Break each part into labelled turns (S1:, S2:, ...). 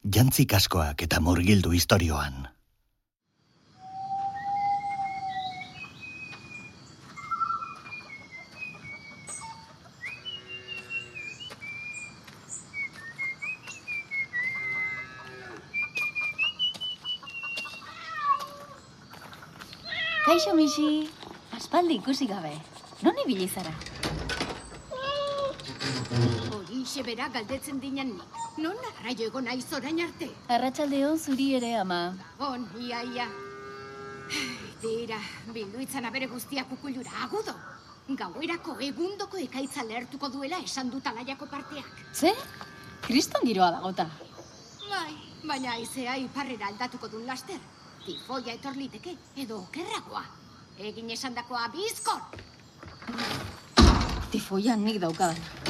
S1: Jantzi kaskoak eta murgildu istorioan.
S2: Kaixo, Mixi. Aspaldi ikusi gabe. Non ibili zara?
S3: Horixe bera galdetzen dinan nik. Non ara jo egon naiz orain arte?
S2: Arratsaldeon zuri ere ama.
S3: On, ia, ia. Tira, bildu itzan abere guztiak ukullura, agudo. Gauerako egundoko ekaitza lehertuko duela esan dut alaiako parteak.
S2: Ze? Kriston giroa dagota.
S3: Bai, baina aizea iparrera aldatuko dun laster. Tifoia etor liteke, edo okerragoa. Egin esandakoa bizkor.
S2: Tifoia nik daukadan.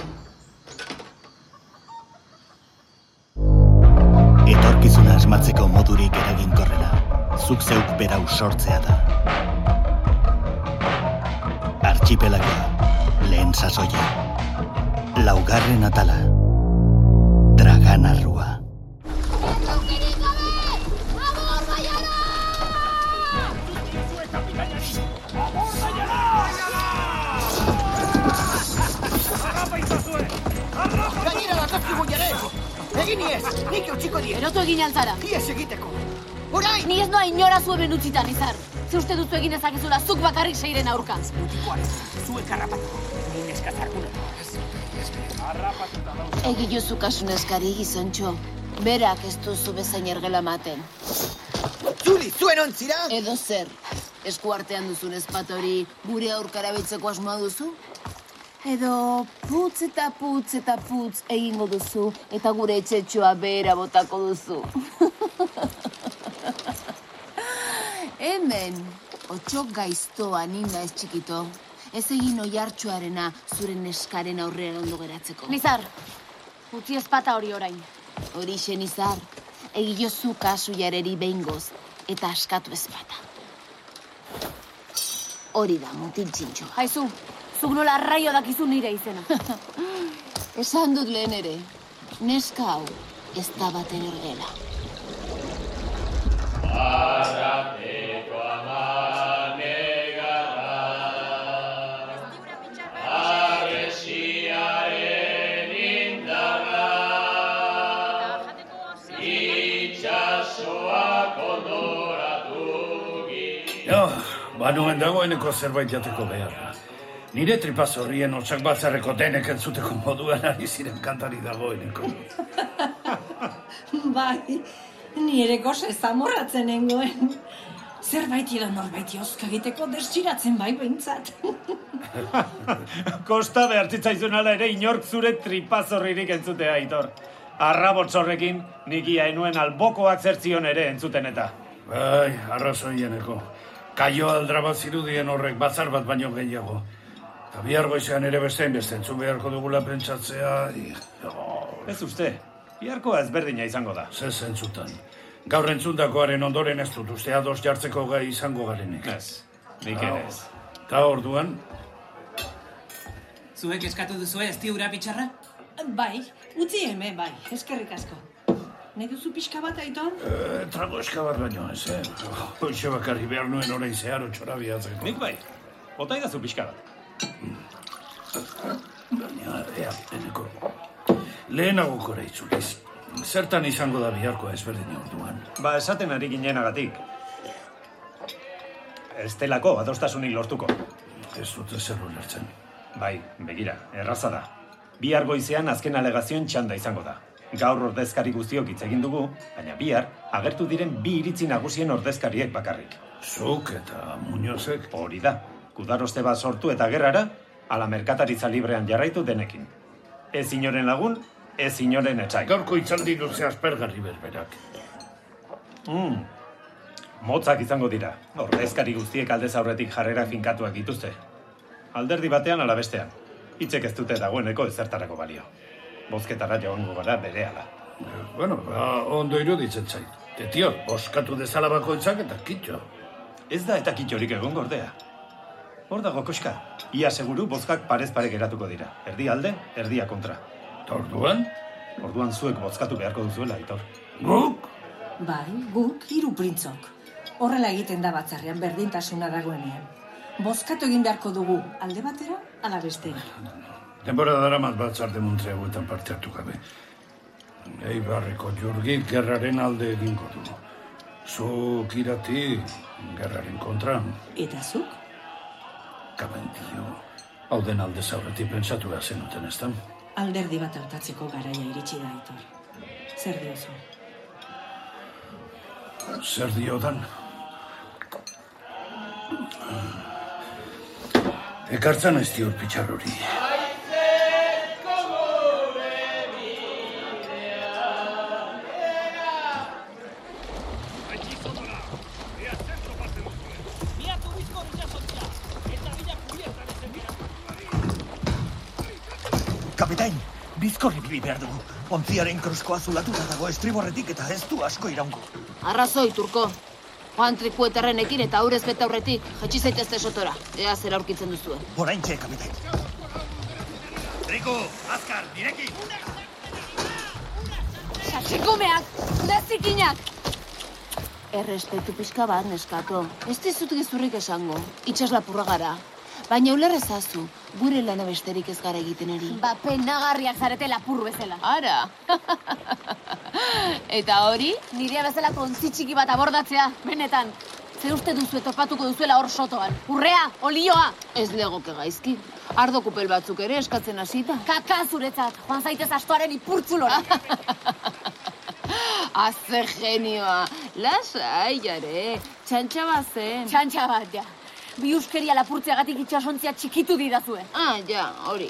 S1: Etorkizuna asmatzeko modurik eraginkorrena, zuk zeuk berau sortzea da. Archipelagoa, lehen sasoia. Laugarren atala. Dragan arrua.
S4: Eutxiko die,
S2: Erotu egin altzara.
S4: iez egiteko. Orain!
S2: Ni ez noa inora zu hemen utzitan izar. Ze uste duzu egin ezakezula zuk bakarrik seiren aurka.
S4: Mutikoaren, zuek harrapatu. Ni neskazarkuna.
S2: Egi jozu kasu neskari gizontxo. Berak ez duzu bezain ergela maten.
S4: Zuli, zuen ontzira!
S2: Edo zer, esku artean duzun ezpatori gure aurkara behitzeko asmoa duzu? Edo putz eta putz eta putz egingo duzu eta gure etxetxoa behera botako duzu. Hemen, otxok gaiztoa ninda ez txikito. Ez egin oiartxoarena zure neskaren aurrean ondo geratzeko.
S5: Nizar, utzi ezpata hori orain.
S2: Hori izar, egiozu kasu jareri behingoz eta askatu ezpata. Hori da, mutil txintxo.
S5: Haizu, zuk nola arraio dakizu nire izena.
S2: Esan dut lehen ere, neska hau ez da baten ergela.
S6: Jo, banuen dagoeneko zerbait jateko beharra. Nire tripaz horrien otsak batzarreko denek entzuteko moduan ari ziren kantari dagoeneko.
S7: Bai, nire goze zamorratzen nengoen. Zerbait edo norbait jozka egiteko desiratzen bai behintzat.
S8: Kosta behartzitzaizun ala ere inork zure tripazorririk entzutea, Aitor. Arrabotzorrekin nik ia enuen albokoak zertzion ere entzuten eta.
S6: Bai, arrazoieneko. Kaio aldra bat zirudien horrek batzar bat baino gehiago. Eta bihar goizean ere bestein beste entzun beharko dugula pentsatzea...
S8: Ez uste, biharkoa ezberdina izango da.
S6: ze zentzutan. Gaur entzundakoaren ondoren ez dut uste ados jartzeko gai izango garenik.
S8: Ez, nik ere ez.
S6: Eta orduan,
S9: Zuek eskatu duzu ez tiura pitxarra?
S7: Bai, utzi hemen bai, eskerrik asko. Nahi duzu pixka bat aiton?
S6: e, trago eskabat baino ez, eh? Hoxe bakarri behar nuen orain zeharo txora bihatzeko.
S8: Nik bai, bota idazu pixka bat.
S6: Baina, ea, eneko. Lehenagokora itzuliz. Zertan izango da biharkoa ezberdin orduan.
S8: Ba, esaten ari ginenagatik. Ez delako adostasunik lortuko.
S6: Ez dut ezer ulertzen.
S8: Bai, begira, erraza da. Bihar goizean azken alegazioen txanda izango da. Gaur ordezkari guztiok hitz egin dugu, baina bihar agertu diren bi iritzi nagusien ordezkariek bakarrik.
S6: Zuk eta Muñozek.
S8: Hori da, kudaroste bat sortu eta gerrara, ala merkataritza librean jarraitu denekin. Ez inoren lagun, ez inoren etxai.
S6: Gaurko itzaldi luze aspergarri berberak.
S8: Mm. Motzak izango dira, ordezkari guztiek aldez aurretik jarrera finkatuak dituzte. Alderdi batean ala bestean. Hitzek ez dute dagoeneko ezertarako balio. Bozketara joango gara berehala.
S6: Eh, Bueno, ba, ondo iruditzen zait. Te tio, boskatu dezala bakoitzak eta kitxo.
S8: Ez da eta kitxorik egon gordea. Hor dago koska. Ia seguru bozkak parez pare geratuko dira. Erdi alde, erdia kontra.
S6: Orduan?
S8: Orduan zuek bozkatu beharko duzuela, Aitor.
S6: Guk?
S7: Bai, guk hiru printzok. Horrela egiten da batzarrean berdintasuna dagoenean. Bozkatu egin beharko dugu alde batera, ala bestera.
S6: Denbora daramat batzarde muntre hauetan parte hartu gabe. Eibarreko jurgik gerraren alde egingo du. Zuk irati gerraren kontra.
S7: Eta zuk?
S6: Kabendio. Hau den alde zaurretik pentsatu behar zenuten ez da?
S7: Alderdi bat hautatzeko garaia iritsi da, Aitor. Zer diozu?
S6: Zer diodan? Ekartzen ez diur pitxar hori.
S1: Bizkorri bili behar dugu. Ontziaren kroskoa zulatuta dago estriborretik eta ez du asko iraungo.
S2: Arrazoi, turko. Joan trikuetarrenekin eta aurrez beta aurretik, jetxi zaitezte sotora. Ea zer aurkitzen duzuen.
S1: Oraintxe, kapitain. Triku, azkar, nirekin!
S5: Satxikumeak, lezikinak!
S2: Errespetu pixka bat, neskato. Ez dizut gezurrik esango. Itxas lapurra gara. Baina uler ezazu, gure lana besterik ez gara egiten eri.
S5: Ba, penagarriak zarete lapur bezala.
S2: Ara! Eta hori?
S5: Nirea bezala kontzi txiki bat abordatzea, benetan. Ze uste duzu topatuko duzuela hor sotoan. Urrea, olioa!
S2: Ez legoke gaizki. Ardo kupel batzuk ere eskatzen hasita.
S5: Kaka zuretzat, joan zaitez astoaren ipurtzulora.
S2: Aze genioa. Lasai, jare. Txantxa bazen.
S5: Txantxa bat, ja. Bi euskeria lapurtzeagatik itxasontzia txikitu didazue.
S2: Ah, ja, hori.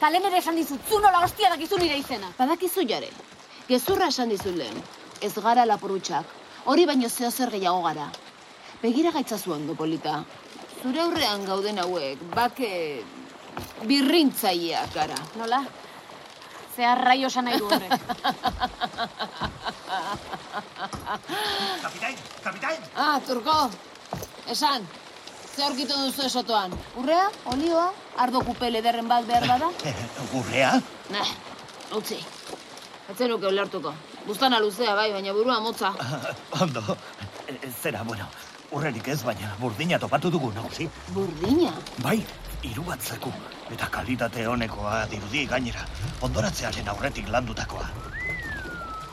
S5: Ta lehen ere esan dizut, zu nola hostia dakizu nire izena.
S2: Badakizu jare. Gezurra esan dizut lehen. Ez gara lapurutxak. Hori baino zeo zer gehiago gara. Begira gaitzazu ondo, polita. Zure aurrean gauden hauek, bake... birrintzaileak gara.
S5: Nola? Ze arraio esan nahi du horrek.
S1: Kapitain, kapitain!
S2: Ah, turko. Esan. Ze aurkitu duzu esotoan? Urrea? Olioa? Ardo kupel ederren bat behar bada?
S1: Urrea?
S2: Nah, utzi. Etzen nuke ulertuko. Buztana luzea bai, baina burua motza.
S1: Ondo, zera, bueno, urrerik ez, baina burdina topatu dugu nagusi.
S2: Burdina?
S1: Bai, hiru bat zaku. Eta kalitate honekoa dirudi gainera. Ondoratzearen aurretik landutakoa.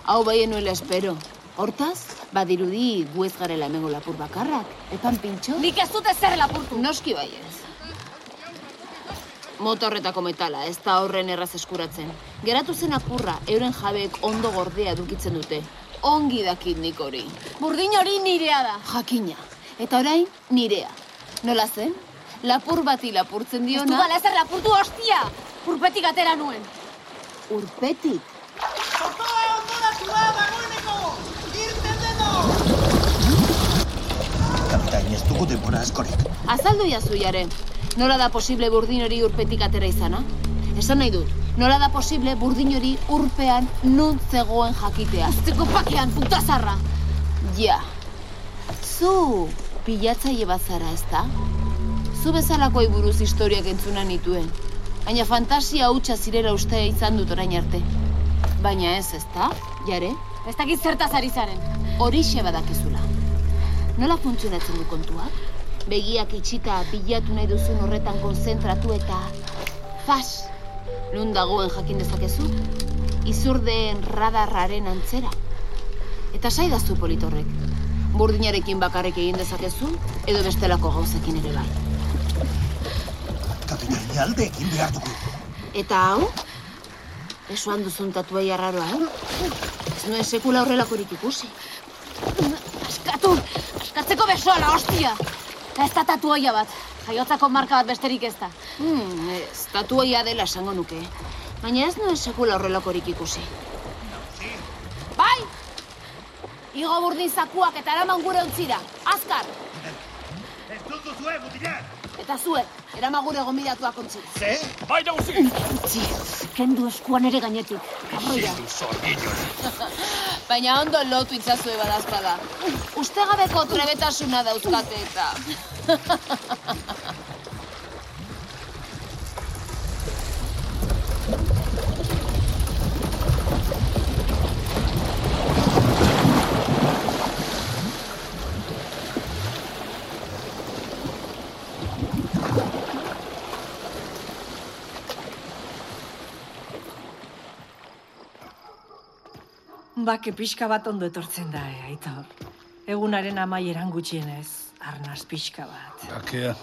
S2: Hau bai enuela espero. Hortaz, badirudi gu ez garela hemengo lapur bakarrak. Epan pintxo?
S5: Nik ez dute zer lapurtu.
S2: Noski bai ez. Motorretako metala, ez da horren erraz eskuratzen. Geratu zen apurra, euren jabeek ondo gordea dukitzen dute. Ongi dakit nik hori.
S5: Burdin hori nirea da.
S2: Jakina. Eta orain, nirea. Nola zen? Lapur bati lapurtzen
S5: Ez
S2: diona...
S5: dudala ezer lapurtu hostia. Urpetik atera nuen.
S2: Urpetik.
S1: Kapitain, ez dugu denbora askorik.
S2: Azaldu jazu jare. Nola da posible burdin hori urpetik atera izana? Esan nahi dut, nola da posible burdin hori urpean nun zegoen jakitea?
S5: Azteko pakean, putazarra.
S2: Ja. Zu pilatzaile bat zara, ez da? Zu bezalakoi buruz historiak entzuna nituen. Baina fantasia hutsa zirela uste izan dut orain arte. Baina ez, ez da? Jare?
S5: Ez dakit zertaz ari zaren.
S2: Horixe badakizula. Nola funtzionatzen du kontuak? Begiak itxita bilatu nahi duzun horretan konzentratu eta... Fas! Nun dagoen jakin dezakezu? Izurdeen radarraren antzera. Eta saidazu politorrek. Burdinarekin bakarrik egin dezakezu, edo bestelako gauzekin ere bai.
S1: Kapitain, alde egin behar dugu.
S2: Eta hau? Esoan duzun tatuai arraroa, eh? Ez nuen sekula horrelakorik ikusi.
S5: Askatu! Askatzeko besoa la hostia! Ez da tatuoia bat. Jaiotzako marka bat besterik ez da.
S2: Hmm, ez, tatuaia dela esango nuke. Baina ez nuen sekula horrelakorik ikusi.
S5: Bai! Igo burdin zakuak eta eraman gure utzira. Azkar!
S1: Ez duzu zuen, mutilak!
S2: Eta zuek, erama gure gomidatuak ontzira.
S1: Ze?
S8: Bai, nagusi!
S5: Utzi, kendu eskuan ere gainetik. Karroia.
S2: Baina ondo lotu itzazue badazpada. Ustegabeko trebetasuna dauzkate eta...
S7: Bake pixka bat ondo etortzen da, eh, aitor. Egunaren amaieran gutxienez, arnaz pixka bat.
S6: Bakea,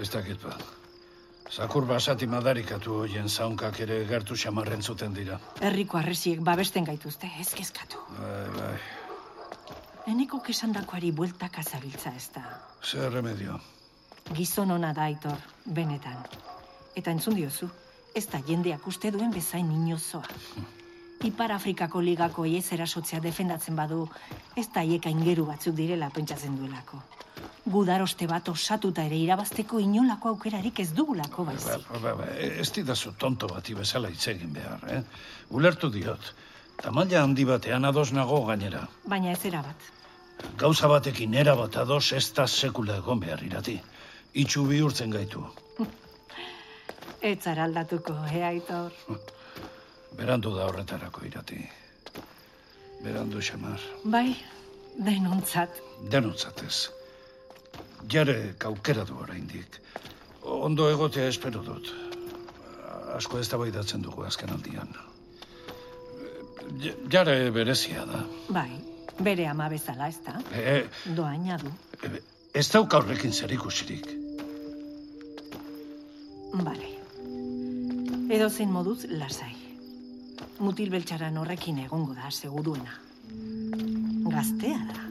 S6: ez dakit ba. Zakur basati madarikatu hoien zaunkak ere gertu xamarren zuten dira.
S7: Herriko arresiek babesten gaituzte, ez kezkatu.
S6: Bai, bai.
S7: Eneko kesandakoari bueltak azabiltza ez da.
S6: Zer remedio.
S7: Gizon ona da, aitor, benetan. Eta entzun diozu, ez da jendeak uste duen bezain inozoa. Ipar Afrikako ligako iez erasotzea defendatzen badu, ez da hieka ingeru batzuk direla pentsatzen duelako. Gudaroste bat osatuta ere irabazteko inolako aukerarik ez dugulako
S6: Ba,
S7: baizik.
S6: ba, ba, ba, ez didazu tonto bati bezala hitz egin behar, eh? Ulertu diot. Tamaila handi batean ados nago gainera.
S7: Baina ez erabat.
S6: Gauza batekin era bat ados ez da sekula egon behar irati. Itxu bihurtzen gaitu.
S7: Ez zara aldatuko, eh, aitor?
S6: Berandu da horretarako irati. Berandu xamar.
S7: Bai, denontzat.
S6: Denotzatez. Jare kaukera du oraindik. Ondo egotea espero dut. Asko ez dugu azken aldian. Jare berezia da.
S7: Bai, bere ama bezala, ez da?
S6: E,
S7: Doaina du.
S6: ez dauka horrekin zer ikusirik.
S7: Bale. Edo zein moduz lasai. Mutil beltxaran horrekin egongo da, seguruena. Gaztea da.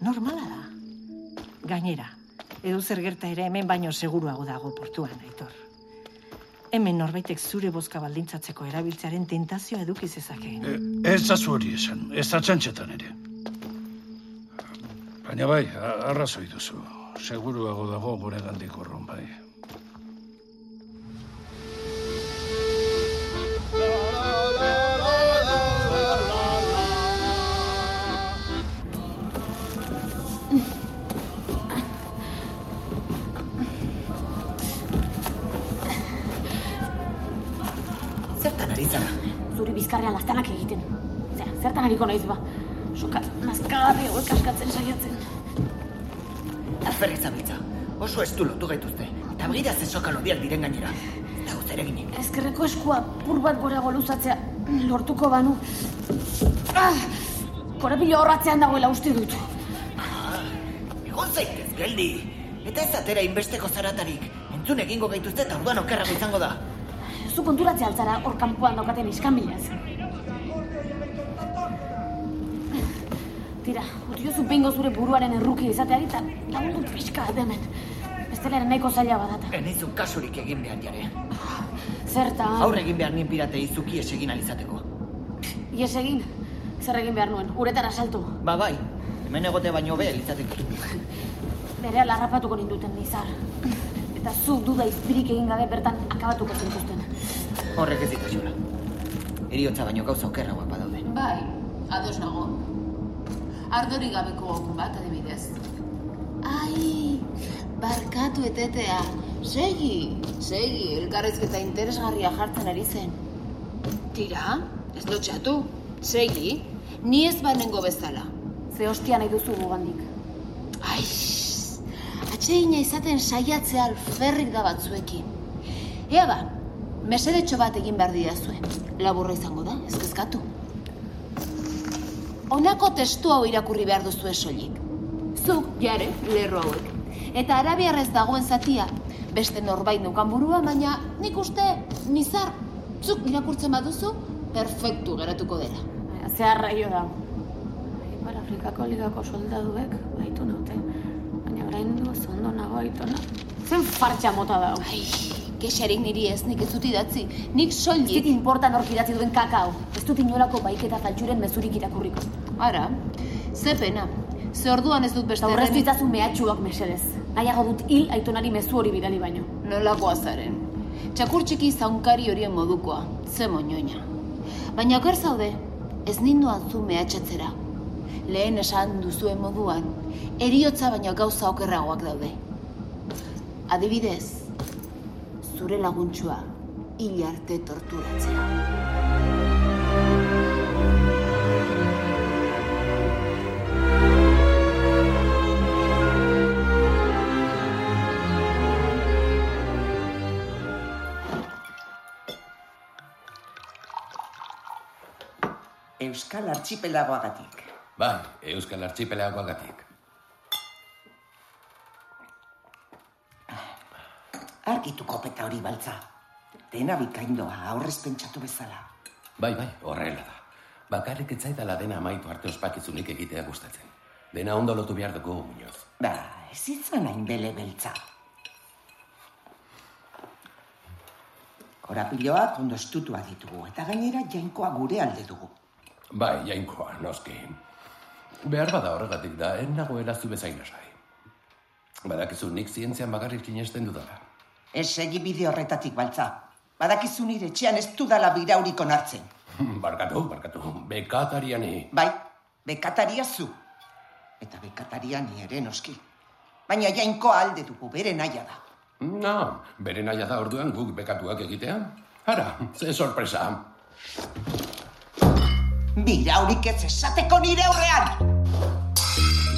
S7: Normala da. Gainera, edo zer gerta ere hemen baino seguruago dago portuan, aitor. Hemen norbaitek zure bozka baldintzatzeko erabiltzearen tentazioa eduki zezake.
S6: E, ez zazu hori esan, ez da ere. Baina bai, arrazoi duzu. Seguruago dago gure gandik urrun bai.
S5: Hariko naiz ba. Soka, nazkagarri hauek askatzen saiatzen.
S4: Alferrik zabiltza. Oso estu lotu gaituzte. Eta begira ze soka lodiak diren gainera. Ez dago zer eginik.
S5: Ezkerreko eskua pur bat gorago luzatzea lortuko banu. Ah! Korapilo horratzean dagoela uste dut.
S4: Egon zaitez, geldi. Eta ez atera inbesteko zaratarik. Entzun egingo gaituzte eta orduan okerrago izango da.
S5: Zu konturatzea altzara hor kanpoan daukaten iskambilaz. Tira, utiozu behingo zure buruaren erruki izateari eta lagundu pixka bat hemen. Bestelaren nahiko zaila badata.
S4: Enizu kasurik egin behar jare.
S5: Zertan?
S4: Aurre egin behar nien pirate izuki esegin alizateko.
S5: Ies egin? Zer egin behar nuen? Uretara saltu.
S4: Ba bai, hemen egote baino be litzateke.
S5: Bere larrapatuko ninduten nizar. Eta zuk duda izpirik egin gabe bertan akabatuko zintuzten.
S4: Horrek ez ditu xura. Eriotza baino gauza okerragoak badaude.
S2: Bai, ados nago. Ardori gabeko okun bat, adibidez. Ai, barkatu etetea. Segi, segi, elkarrezketa interesgarria jartzen ari zen. Tira, ez lotxatu. Segi, ni ez banengo bezala.
S5: Ze hostia nahi duzu gugandik.
S2: Ai, atxeina izaten saiatzea alferrik da batzuekin. Ea ba, mesedetxo bat egin behar didazue. Laburra izango da, ez kezkatu. Honako testu hau irakurri behar duzu soilik. Zuk, jare, lerro hauek. Eta arabiarrez dagoen zatia, beste norbait neukan burua, baina nik uste, nizar, zuk irakurtzen baduzu, perfektu geratuko dela.
S5: Zeharraio da. Ipar Afrikako ligako soldaduek baitu naute. Baina orain du ondo nago aitona. Zen fartxa mota da.
S2: Ai, kexarik niri ez, nik ez dut idatzi. Nik
S5: Ez dit
S2: soilik.
S5: importan hor idatzi duen kakao. Ez dut inolako baiketa faltxuren mezurik irakurriko.
S2: Ara, ze pena. Ze orduan ez dut beste
S5: Eta horreztu itzazu mehatxuak mesedez. Nahiago dut hil aitonari mezu hori bidali baino.
S2: Nolako azaren. Txakur txiki zaunkari horien modukoa, ze moñoina. Baina oker zaude, ez ninduan zu mehatxatzera. Lehen esan duzuen moduan, eriotza baina gauza okerragoak daude. Adibidez, zure laguntxua hil arte torturatzea.
S10: Euskal Archipelagoagatik.
S11: Bai, Euskal Archipelagoagatik.
S10: Argitu kopeta hori baltza. Dena bikaindoa, aurrez pentsatu bezala.
S11: Bai, bai, horrela da. Bakarrik etzaidala dena amaitu arte ospakizunik egitea gustatzen. Dena ondo lotu behar dugu, Muñoz.
S10: Ba, ez izan hain bele beltza. Korapiloak ondo estutua ditugu, eta gainera jainkoa gure alde dugu.
S11: Bai, jainkoa, noski. Behar bada horregatik da, en nagoela zu bezain asai. Badakizu nik zientzian bakarrik inesten dudala.
S10: Ez egi bide horretatik baltza. Badakizu nire etxean ez dudala biraurik onartzen.
S11: Barkatu, barkatu, bekatariani.
S10: Bai, bekataria zu. Eta bekatariani ere noski. Baina jainkoa alde dugu, bere naia da.
S11: No, bere naia da orduan guk bekatuak egitea. Ara, ze sorpresa.
S10: Biraurik ez esateko nire aurrean!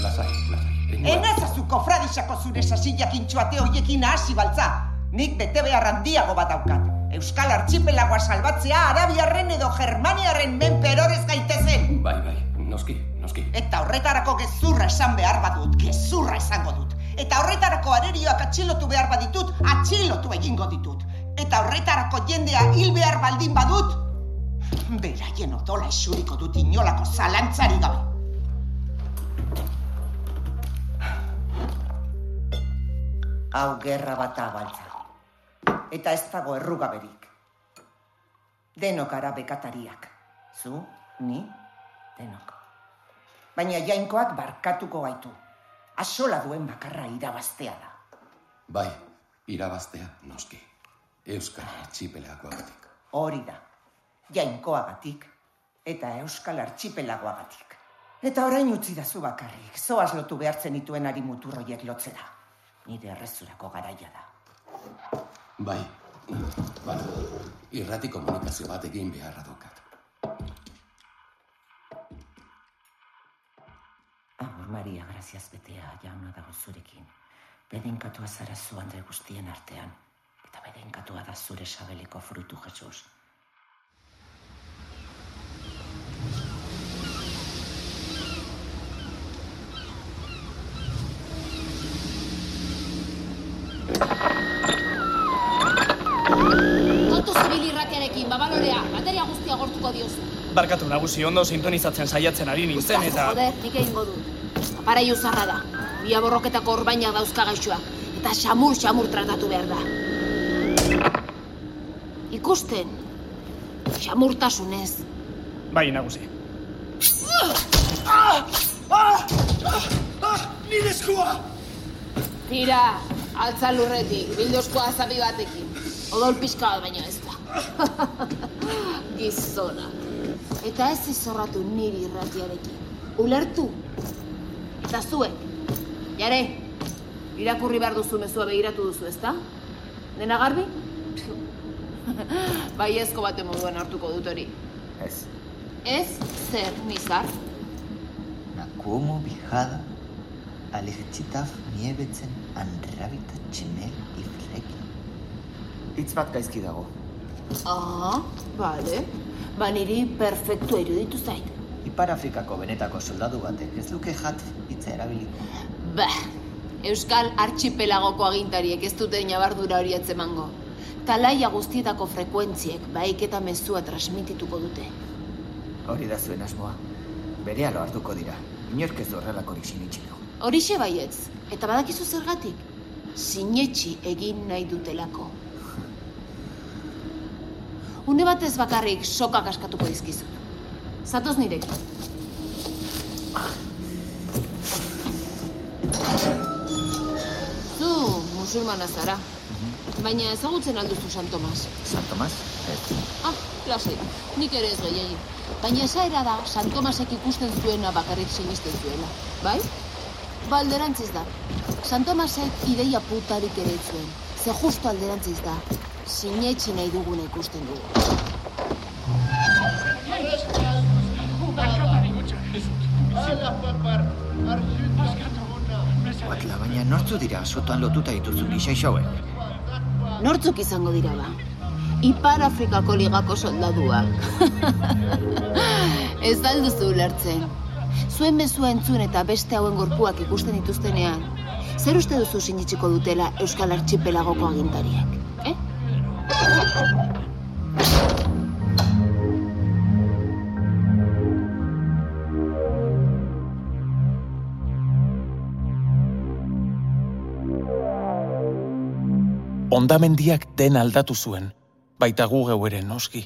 S11: Lasai, lasai.
S10: Enazazu kofradisako zure sasillak intxoate hoiekin hasi baltza. Nik bete behar handiago bat daukat. Euskal Archipelagoa salbatzea Arabiarren edo Germaniarren menpe erorez gaitezen.
S11: Bai, bai, noski, noski.
S10: Eta horretarako gezurra esan behar badut, gezurra esango dut. Eta horretarako arerioak atxilotu behar baditut, atxilotu egingo ditut. Eta horretarako jendea hil behar baldin badut, beraien odola esuriko dut inolako zalantzari gabe. Hau gerra bata baltza. Eta ez dago errugaberik. Denok ara bekatariak. Zu, ni, denok. Baina jainkoak barkatuko gaitu. Asola duen bakarra irabaztea da.
S11: Bai, irabaztea, noski. Euskal Archipelagoagatik.
S10: Hori da. Jainkoagatik eta Euskal Archipelagoagatik. Eta orain utzi da zu bakarrik. Zoaz lotu behartzen dituen ari muturroiek lotzera. Nire errezurako garaia da.
S11: Bai, bada, irrati komunikazio bat egin beharra dukat.
S10: Amor Maria, graziaz betea jauna dago zurekin. Bedenkatua zara zu Andre guztien artean. Eta bedenkatua da zure sabeliko frutu, Jesus.
S5: Gortuko diozu.
S12: Barkatu nagusi ondo sintonizatzen saiatzen ari nintzen eta...
S5: Joder, nik egingo du. Aparaiu zarra da. Bia borroketako orbainak dauzka gaixoak. Eta xamur, xamur tratatu behar da. Ikusten. Xamurtasunez.
S12: Bai, nagusi.
S1: Ah! Ah! Ah! Ah! Nire eskua!
S2: Tira, altza lurretik, bildozko azabi batekin. Odol pixka bat baino ez da. Gizonak. Eta ez izorratu niri irratiarekin. Ulertu? Eta zuek, jare, irakurri behar duzu mezua begiratu duzu, ezta? Dena garbi? bai ezko bate moduan hartuko dut hori.
S13: Ez.
S2: Ez zer, nizar?
S13: Nakuomo bijada alegitxitaf niebetzen anrabita tximel ifreki. Hitz bat gaizki dago.
S2: Ah, bale. Ba niri perfektua iruditu zait.
S13: Ipar Afrikako benetako soldadu batek ez luke jat hitza erabiliko.
S2: Bah, Euskal Archipelagoko agintariek ez dute inabardura hori atzemango. Talaia guztietako frekuentziek baik eta mezua transmitituko dute.
S13: Hori da zuen asmoa. Bere alo hartuko dira. Inork ez du horrelakorik sinitxiko.
S2: Horixe baietz, eta badakizu zergatik? Sinetxi egin nahi dutelako. Une batez bakarrik sokak askatuko dizkizut. Zatoz nirekin. Zu, musulmana zara. Baina ezagutzen alduzu San Tomas.
S13: San Tomas? Ez.
S2: Ah, lasai, nik ere ez gehiagi. Baina esaera da San Tomasek ikusten zuena bakarrik sinisten zuela, bai? Ba, alderantziz da. San Tomasek ideia putarik ere zuen. Ze justo alderantziz da. Sinetxi nahi duguna ikusten dugu.
S13: Batla, baina nortzu dira sotoan lotuta dituzun isaixauek.
S2: Nortzuk izango dira ba? Ipar Afrikako ligako soldaduak. Ez alduzu ulertzen. Zuen mezua entzun eta beste hauen gorpuak ikusten dituztenean, zer uste duzu sinitsiko dutela Euskal Archipelagoko agintariek? Eh?
S14: Ondamendiak den aldatu zuen, baita gu geu ere noski.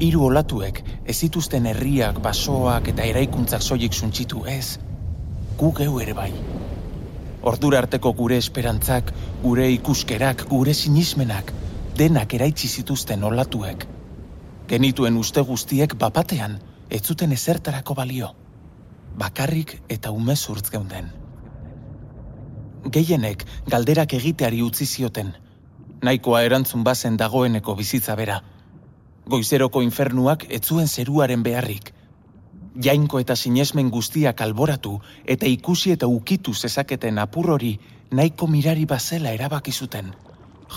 S14: Hiru olatuek ez zituzten herriak, basoak eta eraikuntzak soilik suntsitu ez. Gu geu ere bai. Ordura arteko gure esperantzak, gure ikuskerak, gure sinismenak, denak eraitsi zituzten olatuek. Genituen uste guztiek bapatean, ez zuten ezertarako balio. Bakarrik eta umezurtz geunden. Gehienek galderak egiteari utzi zioten. Nahikoa erantzun bazen dagoeneko bizitza bera. Goizeroko infernuak ez zuen zeruaren beharrik. Jainko eta sinesmen guztiak alboratu eta ikusi eta ukitu zezaketen apur hori nahiko mirari bazela erabaki zuten.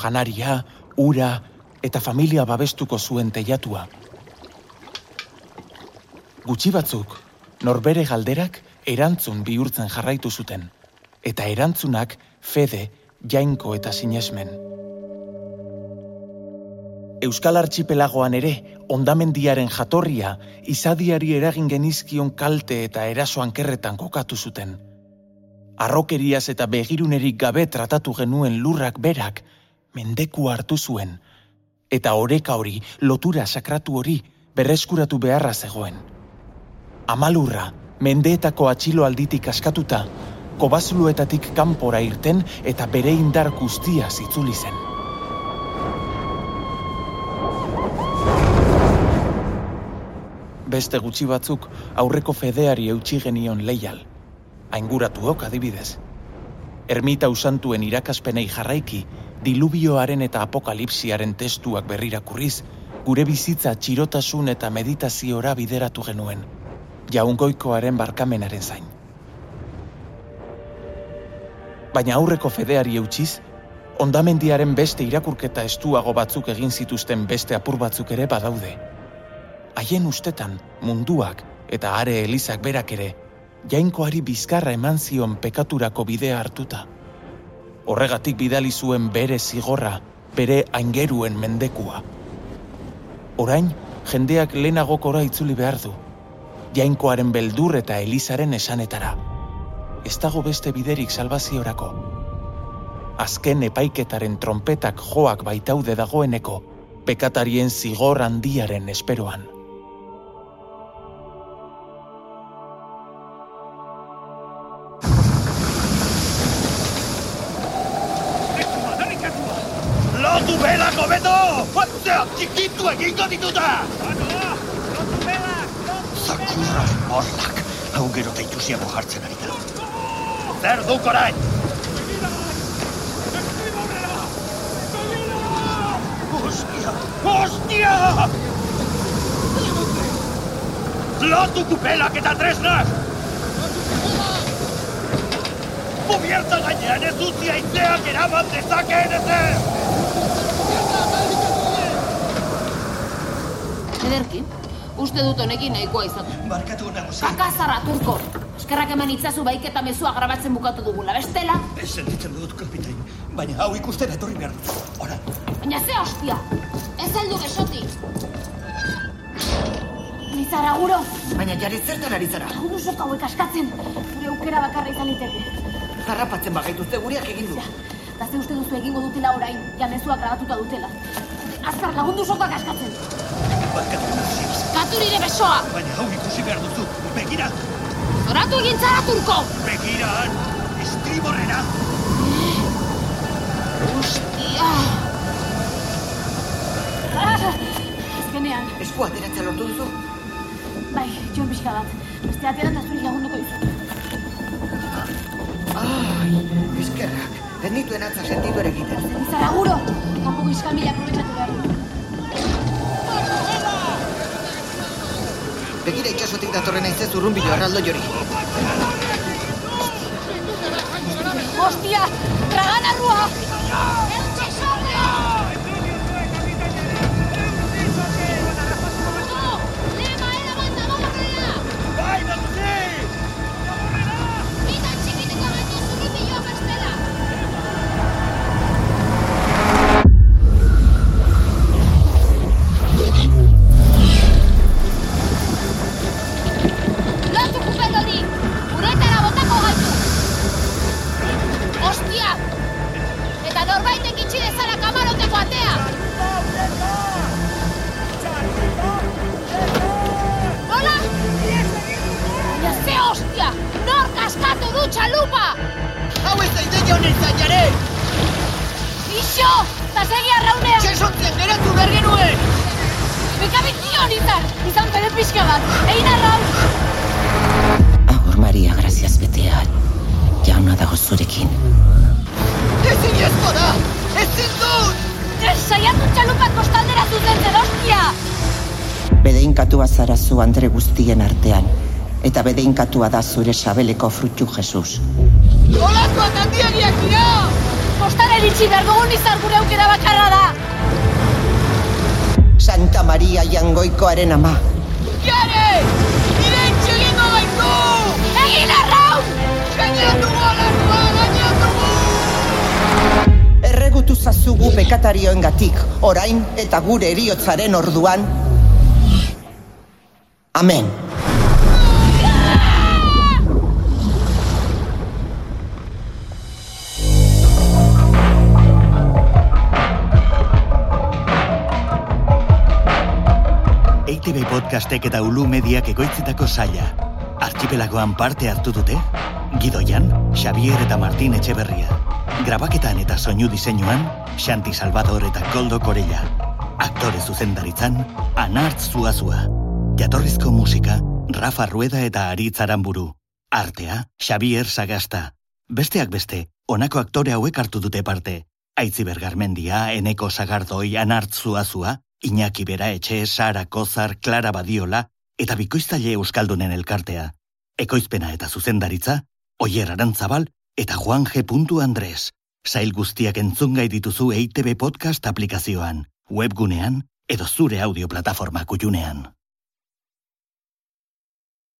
S14: Janaria, ura eta familia babestuko zuen teiatua. Gutxi batzuk, norbere galderak erantzun bihurtzen jarraitu zuten, eta erantzunak fede, jainko eta sinesmen. Euskal Archipelagoan ere, ondamendiaren jatorria, izadiari eragin genizkion kalte eta eraso ankerretan kokatu zuten. Arrokeriaz eta begirunerik gabe tratatu genuen lurrak berak, mendeku hartu zuen, eta oreka hori, lotura sakratu hori, berreskuratu beharra zegoen. Amalurra, mendeetako atxilo alditik askatuta, kobazuluetatik kanpora irten eta bere indar guztia zitzuli zen. Beste gutxi batzuk aurreko fedeari eutxi genion leial. Ainguratuok adibidez. Ermita usantuen irakaspenei jarraiki, dilubioaren eta apokalipsiaren testuak berrirakurriz, gure bizitza txirotasun eta meditaziora bideratu genuen, jaungoikoaren barkamenaren zain. Baina aurreko fedeari eutxiz, ondamendiaren beste irakurketa estuago batzuk egin zituzten beste apur batzuk ere badaude. Haien ustetan, munduak eta are elizak berak ere, jainkoari bizkarra eman zion pekaturako bidea hartuta. Horregatik bidali zuen bere zigorra, bere aingeruen mendekua. Orain, jendeak lehenagokora itzuli behar du. Jainkoaren beldur eta elizaren esanetara. Ez dago beste biderik salvaziorako. Azken epaiketaren trompetak joak baitaude dagoeneko, pekatarien zigor handiaren esperoan.
S1: Fatzeak txikitu egingo dituta! Zakurra morlak, hau gero eta itusiago jartzen ari da. Zer duk orain? Hostia! Hostia! Lotu kupelak eta tresnak! Mubierta gainean ez utzi aitzeak eraman dezakeen ezer!
S2: Ederki, uste dut honekin nahikoa izatu.
S1: Barkatu nagusi.
S2: Kakazarra, turko! Eskerrak eman itzazu baik eta mezua grabatzen bukatu dugula, bestela?
S1: Ez sentitzen dut, kapitain. Baina hau ikusten etorri behar dut. Ora,
S2: Baina ze hostia! Ez heldu besoti! Lizara, guro!
S4: Baina jari zertan ari zara?
S5: Hau duzok hauek askatzen, gure aukera bakarra izan liteke.
S4: Harrapatzen bagaituzte gureak egin du.
S5: Eta ze uste duzu egingo dutela orain, ja mezua grabatuta dutela. Azkar lagundu sokoak askatzen.
S1: Barkatu nagusi.
S2: Katu nire besoa!
S1: Baina hau ikusi behar duzu. Begira,
S2: Zoratu egin zara, turko!
S1: begira, estriborrera.
S2: Hostia!
S5: Azkenean,
S4: Esku ateratzea lortu duzu?
S5: bai, joan pixka bat. Beste ateran da zuri lagunduko dizut.
S4: Ai, eskerrak. Ez nituen atza sentitu ere egiten.
S5: Lizara, guro! Kanpoko iskalmila aprobetsatu
S4: Begira itxasotik datorren aizez urrunbilo erraldo jori.
S5: Hostia! Traganarrua!
S4: joan
S10: Bedeinkatua zara zu Andre guztien artean. Eta bedeinkatua da zure sabeleko frutu Jesus.
S4: Olakoak handiagiak dira!
S5: Kostara eritxi behar dugun izar gure aukera bakarra da!
S10: Santa Maria jangoikoaren ama.
S4: Jare! Irentxe egingo gaitu!
S5: Egin arraun!
S4: Gainatu olakoa, gainatu!
S10: Erregutu zazugu pekatarioengatik, orain eta gure eriotzaren orduan. Amen.
S1: EITB podcastek eta Ulu Mediak egoitzitako saia. Archipelagoan parte hartu dute? Gidoian, Xavier eta Martin Etxeberria. Grabaketan eta soinu diseinuan, Xanti Salvador eta Koldo Korella. Aktore zuzendaritzan, Anartz Zuazua. Jatorrizko musika, Rafa Rueda eta Aritz Aramburu. Artea, Xavier Sagasta. Besteak beste, honako aktore hauek hartu dute parte. Aitziber Garmendia, Eneko Sagardoi, Anartz Zuazua, Iñaki Bera Etxe, Sara Kozar, Clara Badiola eta Bikoiztaile Euskaldunen elkartea. Ekoizpena eta zuzendaritza, Oier Arantzabal eta Juan G. Andres. Sail guztiak entzungai dituzu EITB Podcast aplikazioan, webgunean edo zure audio plataforma kutxunean.